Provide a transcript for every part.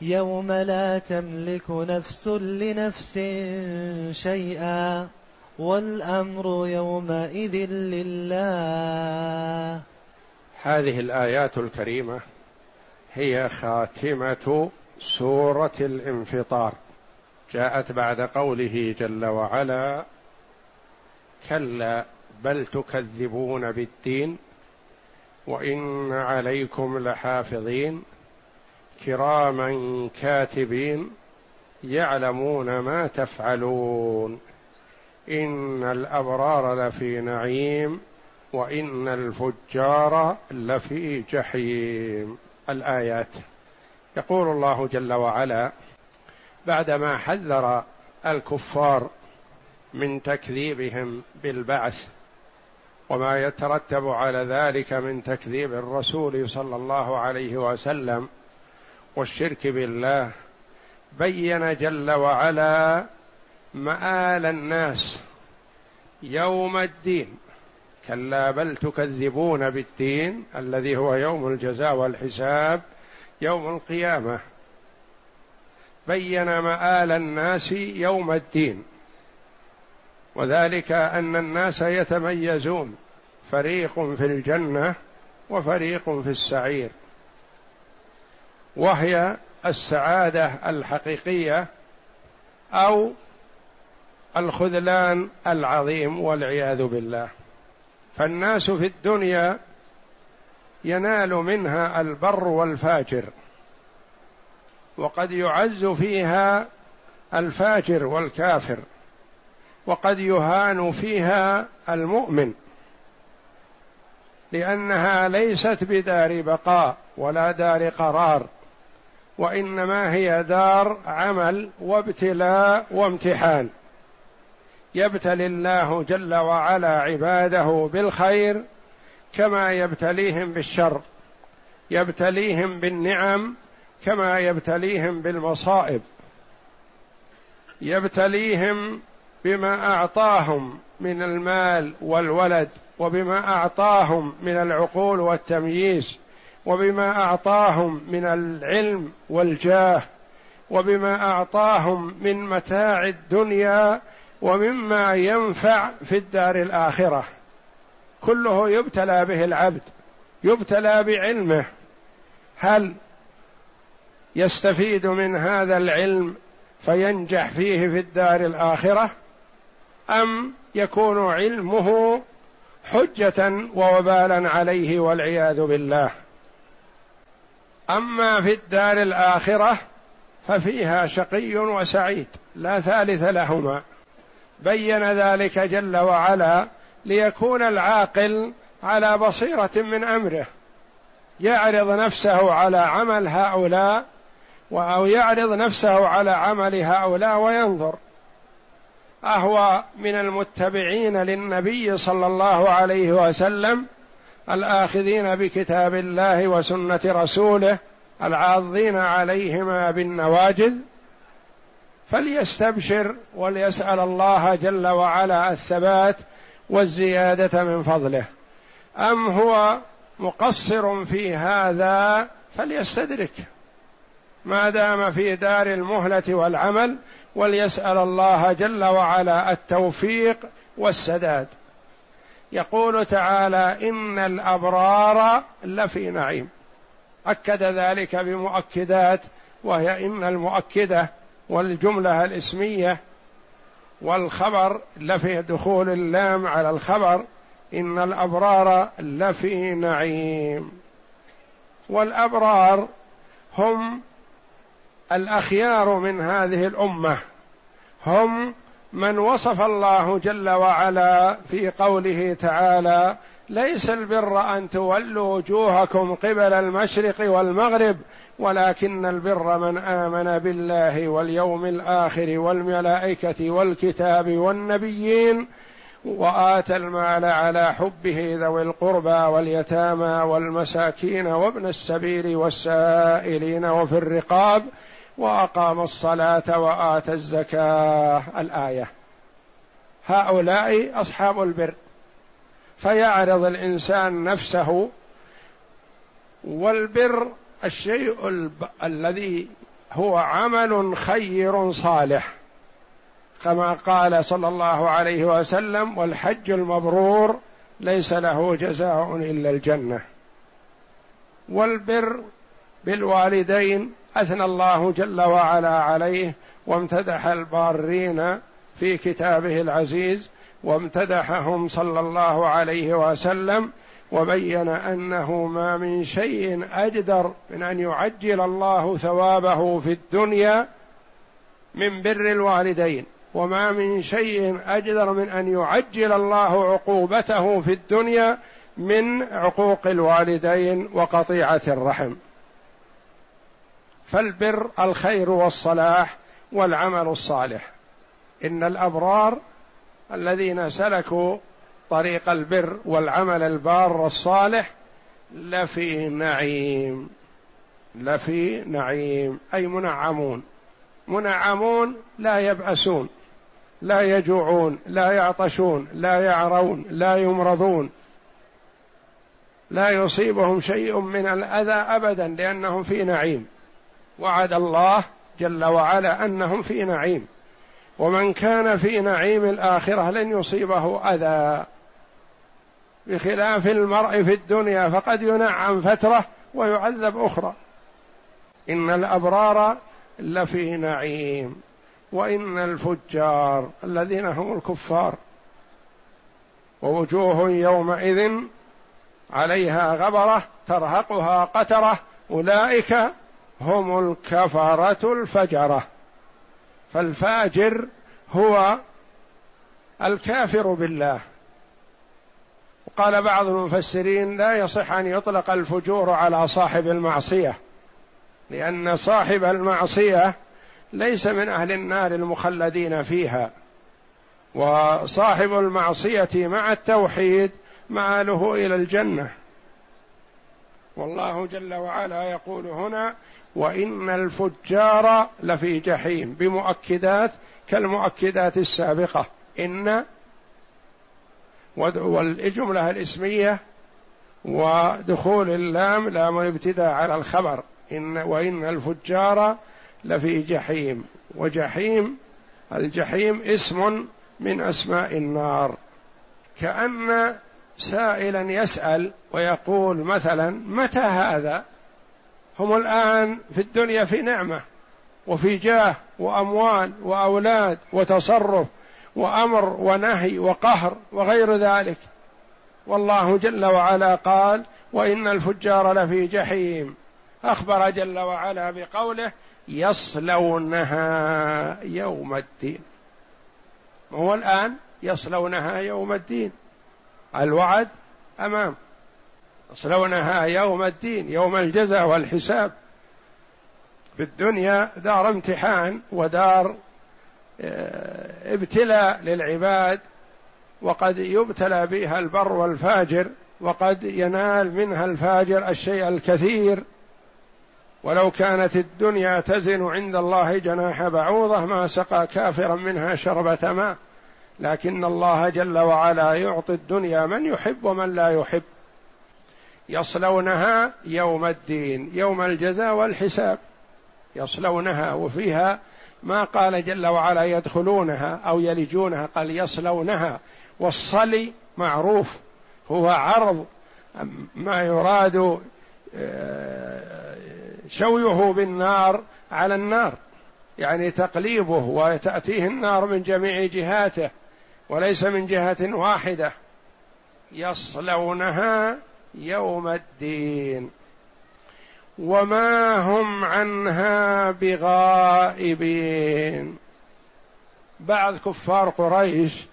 يوم لا تملك نفس لنفس شيئا والأمر يومئذ لله. هذه الآيات الكريمة هي خاتمة سورة الانفطار. جاءت بعد قوله جل وعلا كلا بل تكذبون بالدين وإن عليكم لحافظين. كراما كاتبين يعلمون ما تفعلون. إن الأبرار لفي نعيم وإن الفجار لفي جحيم. الآيات. يقول الله جل وعلا بعدما حذر الكفار من تكذيبهم بالبعث وما يترتب على ذلك من تكذيب الرسول صلى الله عليه وسلم والشرك بالله. بين جل وعلا مآل الناس يوم الدين. كلا بل تكذبون بالدين الذي هو يوم الجزاء والحساب يوم القيامة. بين مآل الناس يوم الدين. وذلك أن الناس يتميزون. فريق في الجنة وفريق في السعير. وهي السعادة الحقيقية أو الخذلان العظيم والعياذ بالله. فالناس في الدنيا ينال منها البر والفاجر وقد يعز فيها الفاجر والكافر وقد يهان فيها المؤمن لأنها ليست بدار بقاء ولا دار قرار. وإنما هي دار عمل وابتلاء وامتحان. يبتلي الله جل وعلا عباده بالخير كما يبتليهم بالشر يبتليهم بالنعم كما يبتليهم بالمصائب يبتليهم بما أعطاهم من المال والولد وبما أعطاهم من العقول والتمييز. وبما أعطاهم من العلم والجاه وبما أعطاهم من متاع الدنيا ومما ينفع في الدار الآخرة. كله يبتلى به العبد يبتلى بعلمه. هل يستفيد من هذا العلم فينجح فيه في الدار الآخرة؟ أم يكون علمه حجة ووبالا عليه والعياذ بالله؟ أما في الدار الآخرة ففيها شقي وسعيد لا ثالث لهما. بين ذلك جل وعلا ليكون العاقل على بصيرة من أمره يعرض نفسه على عمل هؤلاء أو يعرض نفسه على عمل هؤلاء وينظر. أهو من المتبعين للنبي صلى الله عليه وسلم الآخذين بكتاب الله وسنة رسوله العاضين عليهما بالنواجذ فليستبشر وليسأل الله جل وعلا الثبات والزيادة من فضله. أم هو مقصر في هذا فليستدرك. ما دام في دار المهلة والعمل وليسأل الله جل وعلا التوفيق والسداد. يقول تعالى إن الأبرار لفي نعيم. أكد ذلك بمؤكدات وهي إن المؤكدة والجملة الإسمية والخبر لفي دخول اللام على الخبر إن الأبرار لفي نعيم. والأبرار هم الأخيار من هذه الأمة. هم من وصف الله جل وعلا في قوله تعالى ليس البر أن تولوا وجوهكم قبل المشرق والمغرب ولكن البر من آمن بالله واليوم الآخر والملائكة والكتاب والنبيين وآتى المال على حبه ذوي القربى واليتامى والمساكين وابن السبيل والسائلين وفي الرقاب وأقام الصلاة وآتى الزكاة. الآية. هؤلاء أصحاب البر. فيعرض الإنسان نفسه والبر الشيء الب... الذي هو عمل خير صالح. كما قال صلى الله عليه وسلم والحج المبرور ليس له جزاء إلا الجنة. والبر بالوالدين أثنى الله جل وعلا عليه وامتدح البارين في كتابه العزيز وامتدحهم صلى الله عليه وسلم وبين أنه ما من شيء أجدر من أن يعجل الله ثوابه في الدنيا من بر الوالدين وما من شيء أجدر من أن يعجل الله عقوبته في الدنيا من عقوق الوالدين وقطيعة الرحم. فالبر الخير والصلاح والعمل الصالح. إن الأبرار الذين سلكوا طريق البر والعمل البار الصالح لفي نعيم لفي نعيم. أي منعمون. منعمون لا يبأسون لا يجوعون لا يعطشون لا يعرون لا يمرضون. لا يصيبهم شيء من الأذى ابدا لأنهم في نعيم. وعد الله جل وعلا أنهم في نعيم. ومن كان في نعيم الآخرة لن يصيبه أذى. بخلاف المرء في الدنيا فقد ينعم فترة ويعذب أخرى. إن الأبرار لفي نعيم. وإن الفجار الذين هم الكفار. ووجوه يومئذ عليها غبرة ترهقها قترة أولئك هم الكفره الفجرة. فالفاجر هو الكافر بالله. وقال بعض المفسرين لا يصح أن يطلق الفجور على صاحب المعصية لأن صاحب المعصية ليس من أهل النار المخلدين فيها. وصاحب المعصية مع التوحيد مآله إلى الجنة. والله جل وعلا يقول هنا وإن الفجار لفي جحيم بمؤكدات كالمؤكدات السابقة. إن والجملة الإسمية ودخول اللام لام الابتداء على الخبر. إن وإن الفجار لفي جحيم. وجحيم الجحيم اسم من أسماء النار. كأن سائلا يسأل ويقول مثلا متى هذا؟ هم الآن في الدنيا في نعمة وفي جاه وأموال وأولاد وتصرف وأمر ونهي وقهر وغير ذلك. والله جل وعلا قال وإن الفجار لفي جحيم. أخبر جل وعلا بقوله يصلونها يوم الدين. هو الآن يصلونها يوم الدين. الوعد أمام. يصلونها يوم الدين يوم الجزاء والحساب. في الدنيا دار امتحان ودار آه، ابتلاء للعباد وقد يبتلى بها البر والفاجر وقد ينال منها الفاجر الشيء الكثير. ولو كانت الدنيا تزن عند الله جناح بعوضة ما سقى كافرا منها شربة ماء. لكن الله جل وعلا يعطي الدنيا من يحب ومن لا يحب. يصلونها يوم الدين يوم الجزاء والحساب. يصلونها وفيها ما قال جل وعلا يدخلونها أو يلجونها قال يصلونها. والصلي معروف هو عرض ما يراد آه، شوية بالنار على النار. يعني تقليبه وتأتيه النار من جميع جهاته وليس من جهة واحدة. يصلونها يوم الدين. وما هم عنها بغائبين. بعض كفار قريش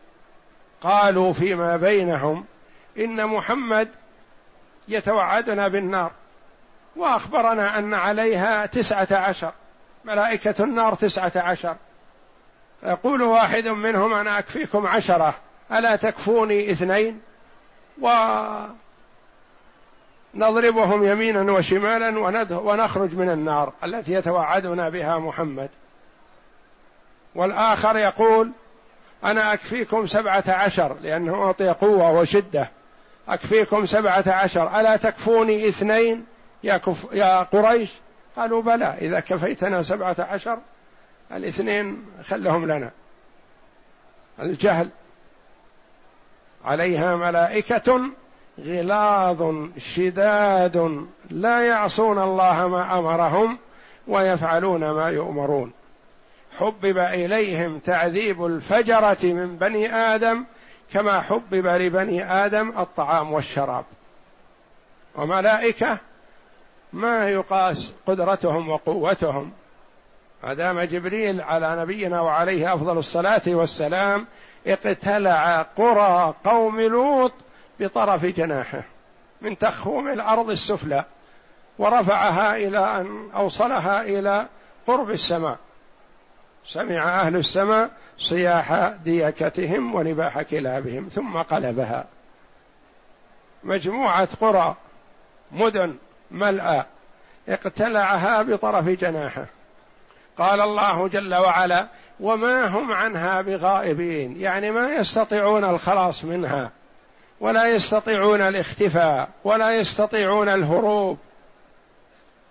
قالوا فيما بينهم إن محمد يتوعدنا بالنار وأخبرنا أن عليها تسعة عشر ملائكة النار تسعة عشر. يقول واحد منهم أنا أكفيكم عشرة ألا تكفوني اثنين؟ ونضربهم يمينا وشمالا ونخرج من النار التي يتوعدنا بها محمد. والآخر يقول أنا أكفيكم سبعة عشر لأنه أعطي قوة وشدة. أكفيكم سبعة عشر. ألا تكفوني اثنين يا, كف يا قريش؟ قالوا بلى. إذا كفيتنا سبعة عشر الاثنين خلهم لنا. الجهل عليها ملائكة غلاظ شداد لا يعصون الله ما أمرهم ويفعلون ما يؤمرون. حبب إليهم تعذيب الفجرة من بني آدم كما حبب لبني آدم الطعام والشراب. وملائكة ما يقاس قدرتهم وقوتهم. ما دام جبريل على نبينا وعليه أفضل الصلاة والسلام اقتلع قرى قوم لوط بطرف جناحه من تخوم الأرض السفلى ورفعها إلى أن أوصلها إلى قرب السماء. سمع أهل السماء صياح ديكتهم ونباح كلابهم ثم قلبها. مجموعة قرى مدن ملأى اقتلعها بطرف جناحه. قال الله جل وعلا وما هم عنها بغائبين. يعني ما يستطيعون الخلاص منها. ولا يستطيعون الاختفاء ولا يستطيعون الهروب.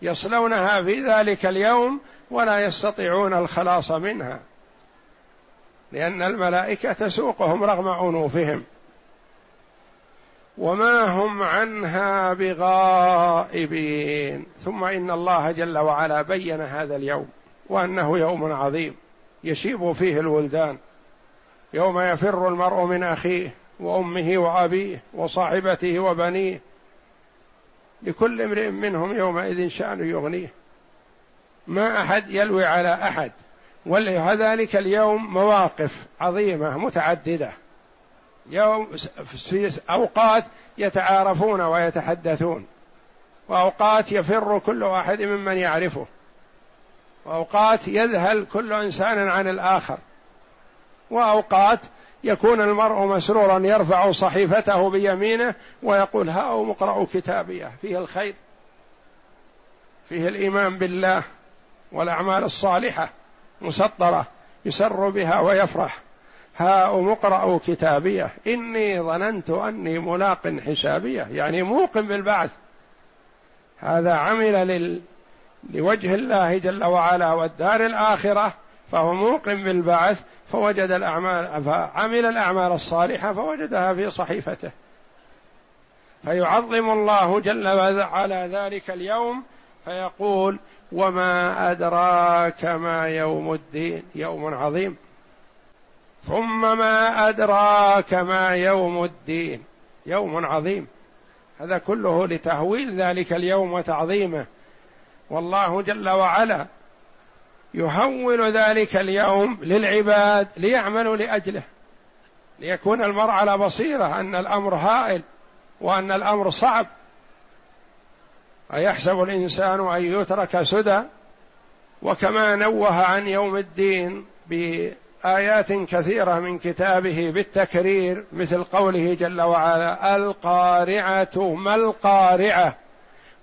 يصلونها في ذلك اليوم ولا يستطيعون الخلاص منها لأن الملائكة تسوقهم رغم عنوفهم وما هم عنها بغائبين. ثم إن الله جل وعلا بين هذا اليوم وأنه يوم عظيم يشيب فيه الولدان. يوم يفر المرء من أخيه. وأمه وأبيه وصاحبته وبنيه لكل امرئ منهم يومئذ شأن يغنيه. ما أحد يلوي على أحد ولذلك اليوم مواقف عظيمة متعددة. يوم في أوقات يتعارفون ويتحدثون وأوقات يفر كل واحد ممن يعرفه وأوقات يذهل كل إنسان عن الآخر وأوقات يكون المرء مسرورا يرفع صحيفته بيمينه ويقول هاؤم اقرأوا كتابية. فيه الخير. فيه الإيمان بالله والأعمال الصالحة مسطرة يسر بها ويفرح. هاؤم اقرأوا كتابية. إني ظننت أني ملاق حسابية. يعني موقن بالبعث. هذا عمل لل... لوجه الله جل وعلا والدار الآخرة فهو موقن بالبعث فوجد الأعمال فعمل الأعمال الصالحة فوجدها في صحيفته. فيعظم الله جل وعلا ذلك اليوم فيقول وما أدراك ما يوم الدين؟ يوم عظيم. ثم ما أدراك ما يوم الدين؟ يوم عظيم. هذا كله لتهويل ذلك اليوم وتعظيمه. والله جل وعلا يهول ذلك اليوم للعباد ليعملوا لأجله. ليكون المرء على بصيرة أن الأمر هائل وأن الأمر صعب. أيحسب الإنسان أن يترك سدى؟ وكما نوه عن يوم الدين بآيات كثيرة من كتابه بالتكرير مثل قوله جل وعلا القارعة ما القارعة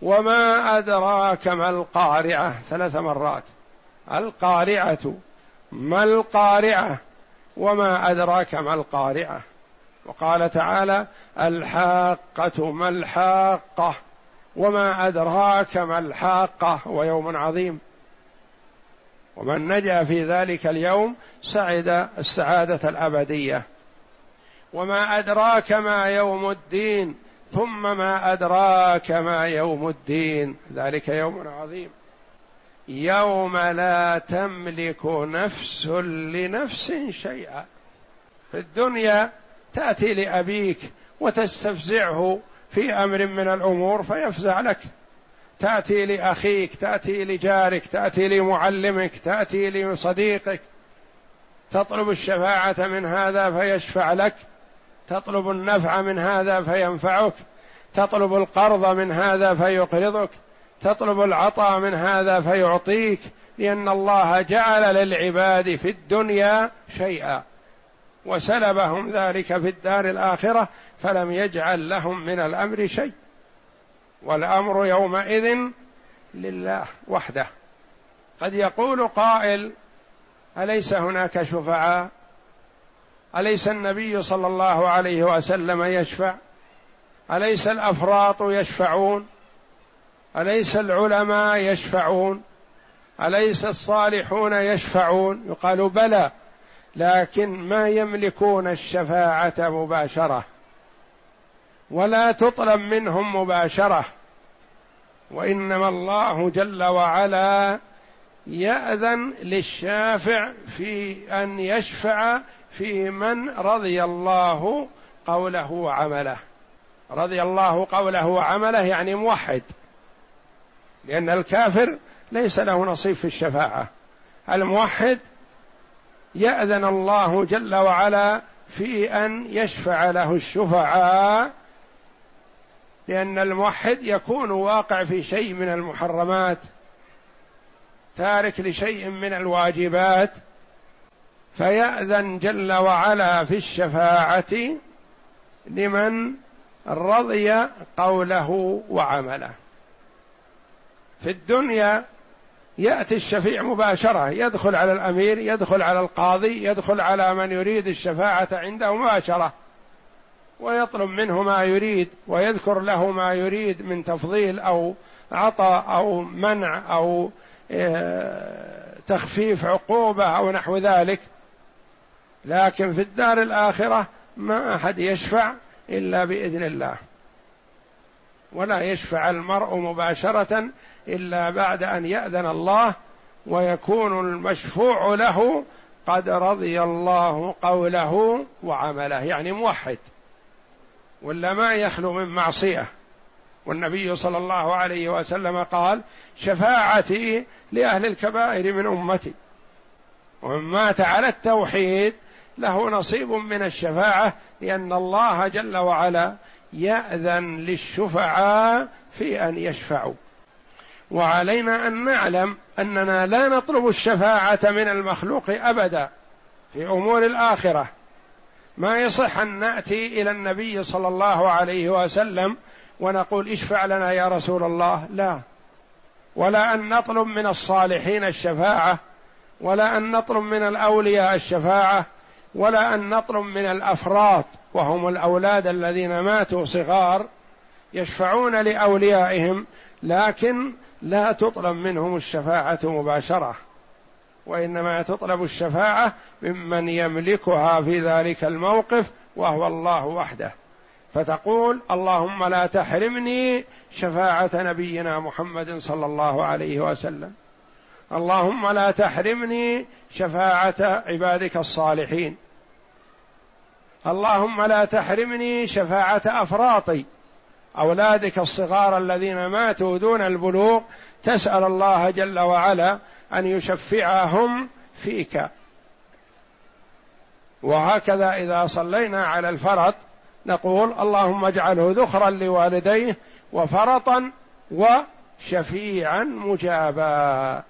وما أدراك ما القارعة. ثلاث مرات. القارعة. ما القارعة وما أدراك ما القارعة؟ وقال تعالى الحاقة ما الحاقة وما أدراك ما الحاقة هو يوم عظيم. ومن نجا في ذلك اليوم سعد السعادة الأبدية. وما أدراك ما يوم الدين ثم ما أدراك ما يوم الدين. ذلك يوم عظيم. يوم لا تملك نفس لنفس شيئا. في الدنيا تأتي لأبيك وتستفزعه في أمر من الأمور فيفزع لك. تأتي لأخيك تأتي لجارك تأتي لمعلمك تأتي لصديقك. تطلب الشفاعة من هذا فيشفع لك. تطلب النفع من هذا فينفعك. تطلب القرض من هذا فيقرضك. تطلب العطاء من هذا فيعطيك لأن الله جعل للعباد في الدنيا شيئا. وسلبهم ذلك في الدار الآخرة فلم يجعل لهم من الأمر شيء. والأمر يومئذ لله وحده. قد يقول قائل أليس هناك شفعاء؟ أليس النبي صلى الله عليه وسلم يشفع؟ أليس الأفراط يشفعون؟ أليس العلماء يشفعون؟ أليس الصالحون يشفعون؟ يقال بلى لكن ما يملكون الشفاعة مباشرة ولا تطلب منهم مباشرة وإنما الله جل وعلا يأذن للشافع في أن يشفع في من رضي الله قوله وعمله. رضي الله قوله وعمله يعني موحد. لأن الكافر ليس له نصيب في الشفاعة. الموحد يأذن الله جل وعلا في أن يشفع له الشفعاء لأن الموحد يكون واقع في شيء من المحرمات تارك لشيء من الواجبات فيأذن جل وعلا في الشفاعة لمن رضي قوله وعمله. في الدنيا يأتي الشفيع مباشرة يدخل على الأمير يدخل على القاضي يدخل على من يريد الشفاعة عنده مباشرة. ويطلب منه ما يريد ويذكر له ما يريد من تفضيل أو عطاء أو منع أو آه، تخفيف عقوبة أو نحو ذلك. لكن في الدار الآخرة ما أحد يشفع إلا بإذن الله. ولا يشفع المرء مباشرة إلا بعد أن يأذن الله ويكون المشفوع له قد رضي الله قوله وعمله يعني موحد. ولا ما يخلو من معصية. والنبي صلى الله عليه وسلم قال شفاعتي لأهل الكبائر من أمتي. ومن مات على التوحيد له نصيب من الشفاعة لأن الله جل وعلا يأذن للشفعاء في أن يشفعوا. وعلينا أن نعلم أننا لا نطلب الشفاعة من المخلوق أبدا في أمور الآخرة. ما يصح أن نأتي إلى النبي صلى الله عليه وسلم ونقول اشفع لنا يا رسول الله. لا. ولا أن نطلب من الصالحين الشفاعة ولا أن نطلب من الأولياء الشفاعة ولا أن نطلب من الأفراط. وهم الأولاد الذين ماتوا صغار يشفعون لأوليائهم لكن لا تطلب منهم الشفاعة مباشرة وإنما تطلب الشفاعة ممن يملكها في ذلك الموقف وهو الله وحده. فتقول اللهم لا تحرمني شفاعة نبينا محمد صلى الله عليه وسلم. اللهم لا تحرمني شفاعة عبادك الصالحين. اللهم لا تحرمني شفاعة أفراطي. أولادك الصغار الذين ماتوا دون البلوغ تسأل الله جل وعلا أن يشفعهم فيك. وهكذا إذا صلينا على الفرط نقول اللهم اجعله ذخرا لوالديه وفرطا وشفيعا مجابا.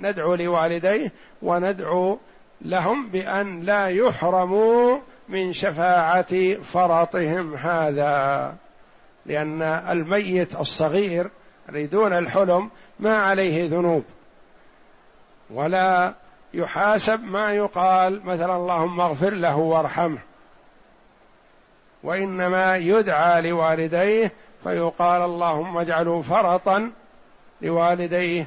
ندعو لوالديه وندعو لهم بأن لا يحرموا من شفاعة فرطهم هذا لأن الميت الصغير دون الحلم ما عليه ذنوب. ولا يحاسب ما يقال مثلا اللهم اغفر له وارحمه. وإنما يدعى لوالديه فيقال اللهم اجعله فرطا لوالديه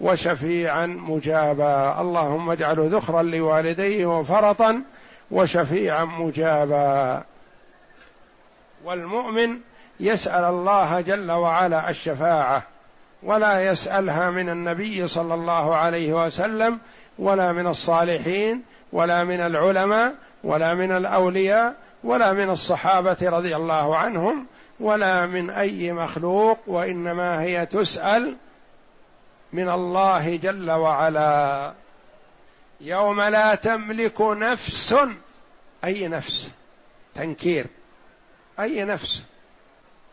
وشفيعا مجابا. اللهم اجعله ذخرا لوالديه وفرطا وشفيعا مجابا. والمؤمن يسأل الله جل وعلا الشفاعة ولا يسألها من النبي صلى الله عليه وسلم ولا من الصالحين ولا من العلماء ولا من الأولياء ولا من الصحابة رضي الله عنهم ولا من أي مخلوق وإنما هي تسأل من الله جل وعلا. يوم لا تملك نفس. أي نفس؟ تنكير. أي نفس؟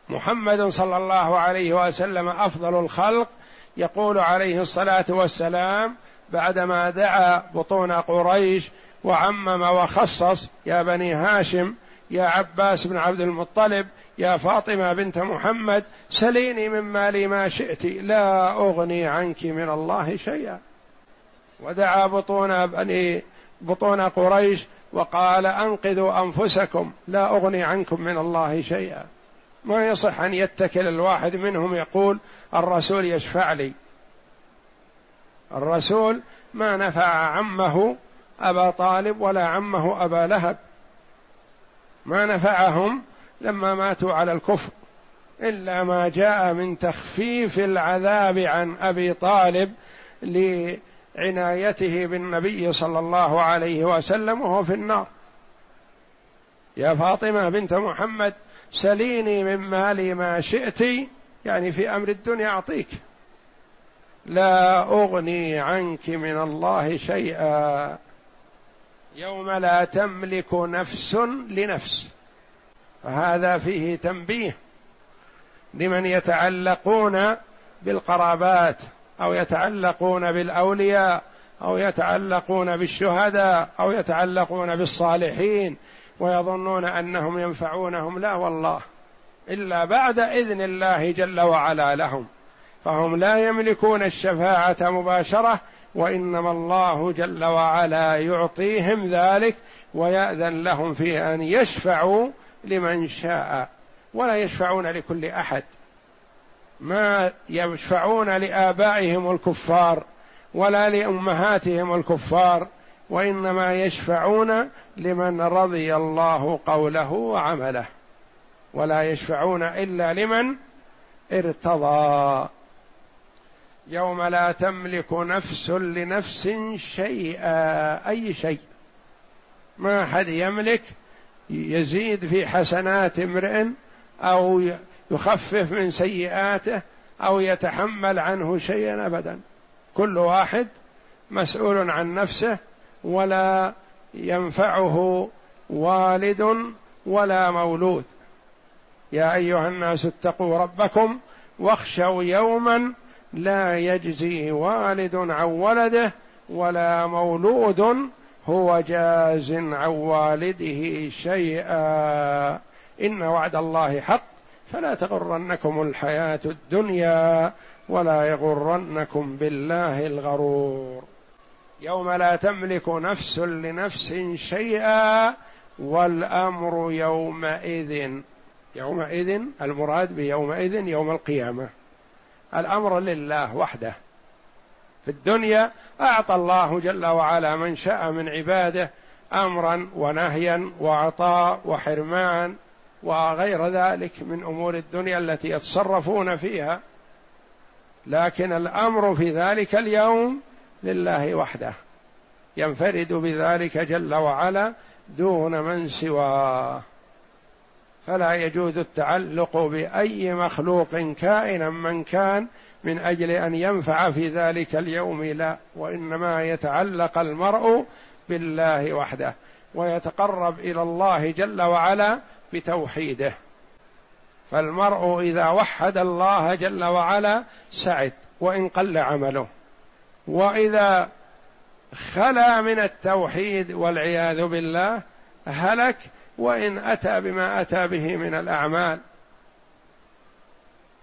محمد صلى الله عليه وسلم أفضل الخلق يقول عليه الصلاة والسلام بعدما دعا بطون قريش وعمم وخصص يا بني هاشم يا عباس بن عبد المطلب يا فاطمة بنت محمد سليني من مالي ما شئت لا أغني عنك من الله شيئا. ودعا بطون بني بطون قريش وقال أنقذوا أنفسكم لا أغني عنكم من الله شيئا. ما يصح أن يتكل الواحد منهم يقول الرسول يشفع لي. الرسول ما نفع عمه أبا طالب ولا عمه أبا لهب. ما نفعهم لما ماتوا على الكفر إلا ما جاء من تخفيف العذاب عن أبي طالب لعنايته بالنبي صلى الله عليه وسلم وهو في النار. يا فاطمة بنت محمد سليني من مالي ما شئت يعني في أمر الدنيا أعطيك. لا أغني عنك من الله شيئا. يوم لا تملك نفس لنفس. فهذا فيه تنبيه لمن يتعلقون بالقرابات. أو يتعلقون بالأولياء أو يتعلقون بالشهداء أو يتعلقون بالصالحين ويظنون أنهم ينفعونهم. لا والله إلا بعد إذن الله جل وعلا لهم. فهم لا يملكون الشفاعة مباشرة وإنما الله جل وعلا يعطيهم ذلك ويأذن لهم في أن يشفعوا لمن شاء ولا يشفعون لكل أحد. ما يشفعون لآبائهم الكفار ولا لأمهاتهم الكفار وإنما يشفعون لمن رضي الله قوله وعمله ولا يشفعون إلا لمن ارتضى. يوم لا تملك نفس لنفس شيئا أي شيء. ما حد يملك يزيد في حسنات امرئ أو يخفف من سيئاته أو يتحمل عنه شيئا ابدا. كل واحد مسؤول عن نفسه ولا ينفعه والد ولا مولود. يا أيها الناس اتقوا ربكم واخشوا يوما لا يجزي والد عن ولده ولا مولود هو جاز عن والده شيئا. إن وعد الله حق. فلا تغرنكم الحياة الدنيا ولا يغرنكم بالله الغرور. يوم لا تملك نفس لنفس شيئا والأمر يومئذ يومئذ المراد بيومئذ يوم القيامة. الأمر لله وحده. في الدنيا أعطى الله جل وعلا من شاء من عباده أمرا ونهيا وعطاء وحرمان وغير ذلك من أمور الدنيا التي يتصرفون فيها. لكن الأمر في ذلك اليوم لله وحده ينفرد بذلك جل وعلا دون من سواه. فلا يجوز التعلق بأي مخلوق كائنا من كان من أجل أن ينفع في ذلك اليوم لا وإنما يتعلق المرء بالله وحده ويتقرب إلى الله جل وعلا بتوحيده. فالمرء إذا وحد الله جل وعلا سعد وإن قل عمله. وإذا خلا من التوحيد والعياذ بالله هلك وإن أتى بما أتى به من الأعمال.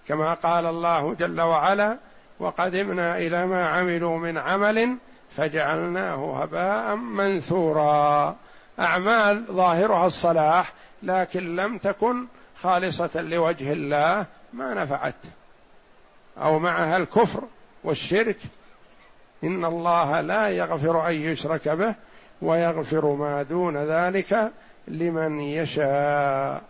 كما قال الله جل وعلا وقدمنا إلى ما عملوا من عمل فجعلناه هباء منثورا. أعمال ظاهرها الصلاح لكن لم تكن خالصة لوجه الله ما نفعت. أو معها الكفر والشرك. إن الله لا يغفر أن يشرك به ويغفر ما دون ذلك لمن يشاء.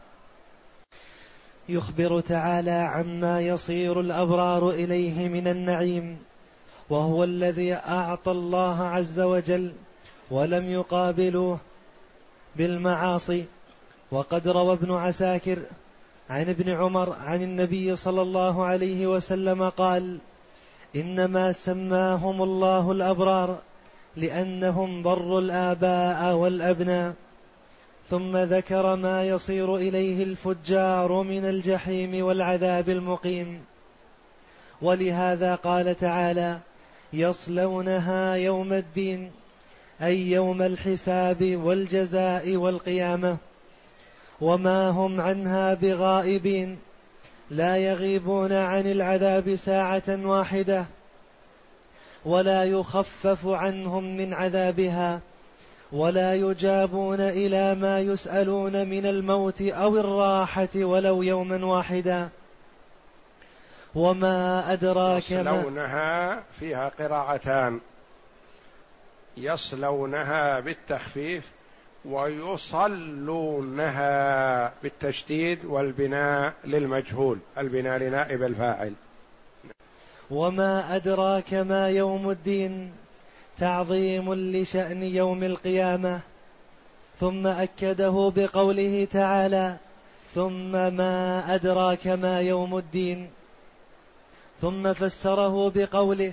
يخبر تعالى عما يصير الأبرار إليه من النعيم. وهو الذي أعطى الله عز وجل ولم يقابلوه بالمعاصي. وقد روى ابن عساكر عن ابن عمر عن النبي صلى الله عليه وسلم قال إنما سماهم الله الأبرار لأنهم بروا الآباء والأبناء ثم ذكر ما يصير إليه الفجار من الجحيم والعذاب المقيم. ولهذا قال تعالى يصلونها يوم الدين أي يوم الحساب والجزاء والقيامة. وما هم عنها بغائبين. لا يغيبون عن العذاب ساعة واحدة ولا يخفف عنهم من عذابها ولا يجابون إلى ما يسألون من الموت أو الراحة ولو يوما واحدا. وما أدراك ما يصلونها فيها قراءتان يصلونها بالتخفيف ويصلونها بالتشديد والبناء للمجهول البناء لنائب الفاعل. وما أدراك ما يوم الدين تعظيم لشأن يوم القيامة. ثم أكده بقوله تعالى ثم ما أدراك ما يوم الدين. ثم فسره بقوله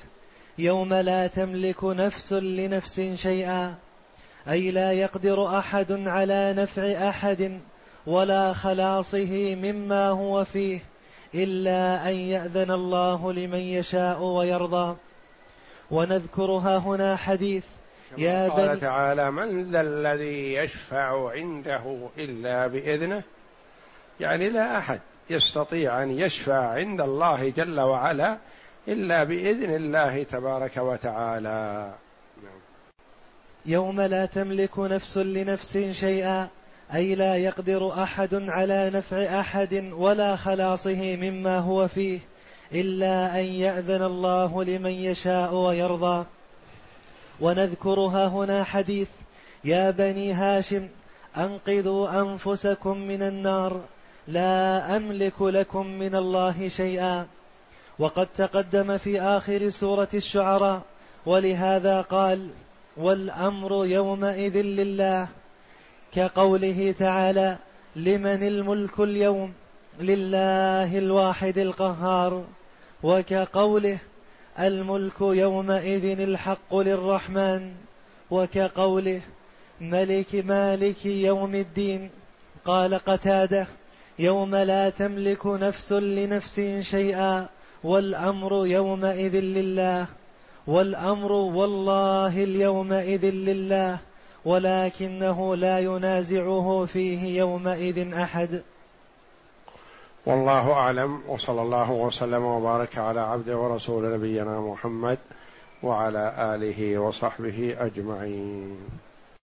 يوم لا تملك نفس لنفس شيئا. أي لا يقدر أحد على نفع أحد ولا خلاصه مما هو فيه إلا أن يأذن الله لمن يشاء ويرضى. ونذكرها هنا حديث يا قال تعالى من ذا الذي يشفع عنده إلا بإذنه؟ يعني لا أحد يستطيع أن يشفع عند الله جل وعلا إلا بإذن الله تبارك وتعالى. يوم لا تملك نفس لنفس شيئا أي لا يقدر أحد على نفع أحد ولا خلاصه مما هو فيه إلا أن يأذن الله لمن يشاء ويرضى. ونذكرها هنا حديث يا بني هاشم أنقذوا أنفسكم من النار لا أملك لكم من الله شيئا. وقد تقدم في آخر سورة الشعراء ولهذا قال والأمر يومئذ لله كقوله تعالى لمن الملك اليوم لله الواحد القهار وكقوله الملك يومئذ الحق للرحمن وكقوله ملك مالك يوم الدين قال قتادة يوم لا تملك نفس لنفس شيئا والأمر يومئذ لله والأمر والله اليومئذ لله ولكنه لا ينازعه فيه يومئذ أحد. والله أعلم وصلى الله وسلم وبارك على عبده ورسول نبينا محمد وعلى آله وصحبه أجمعين.